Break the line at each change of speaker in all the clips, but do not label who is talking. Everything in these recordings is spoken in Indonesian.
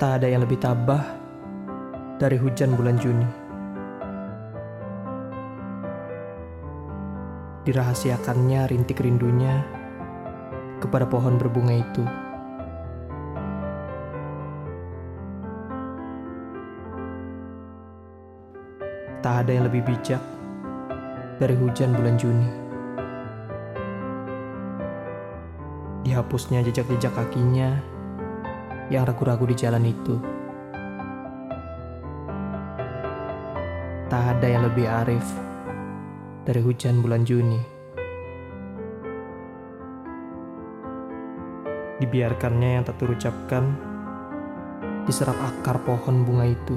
Tak ada yang lebih tabah dari hujan bulan Juni. Dirahasiakannya rintik rindunya kepada pohon berbunga itu. Tak ada yang lebih bijak dari hujan bulan Juni. Dihapusnya jejak-jejak kakinya yang ragu-ragu di jalan itu. Tak ada yang lebih arif dari hujan bulan Juni. Dibiarkannya yang tak terucapkan diserap akar pohon bunga itu.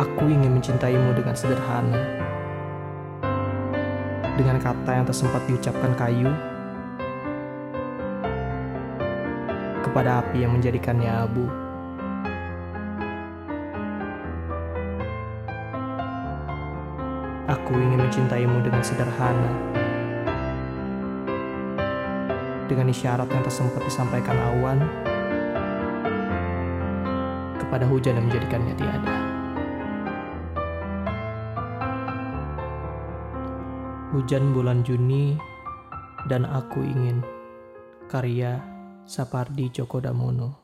Aku ingin mencintaimu dengan sederhana. Dengan kata yang tak sempat diucapkan kayu. Kepada api yang menjadikannya abu. Aku ingin mencintaimu dengan sederhana. Dengan isyarat yang tak sempat disampaikan awan kepada hujan yang menjadikannya tiada. Hujan bulan Juni dan aku ingin karya Sapardi Djoko Damono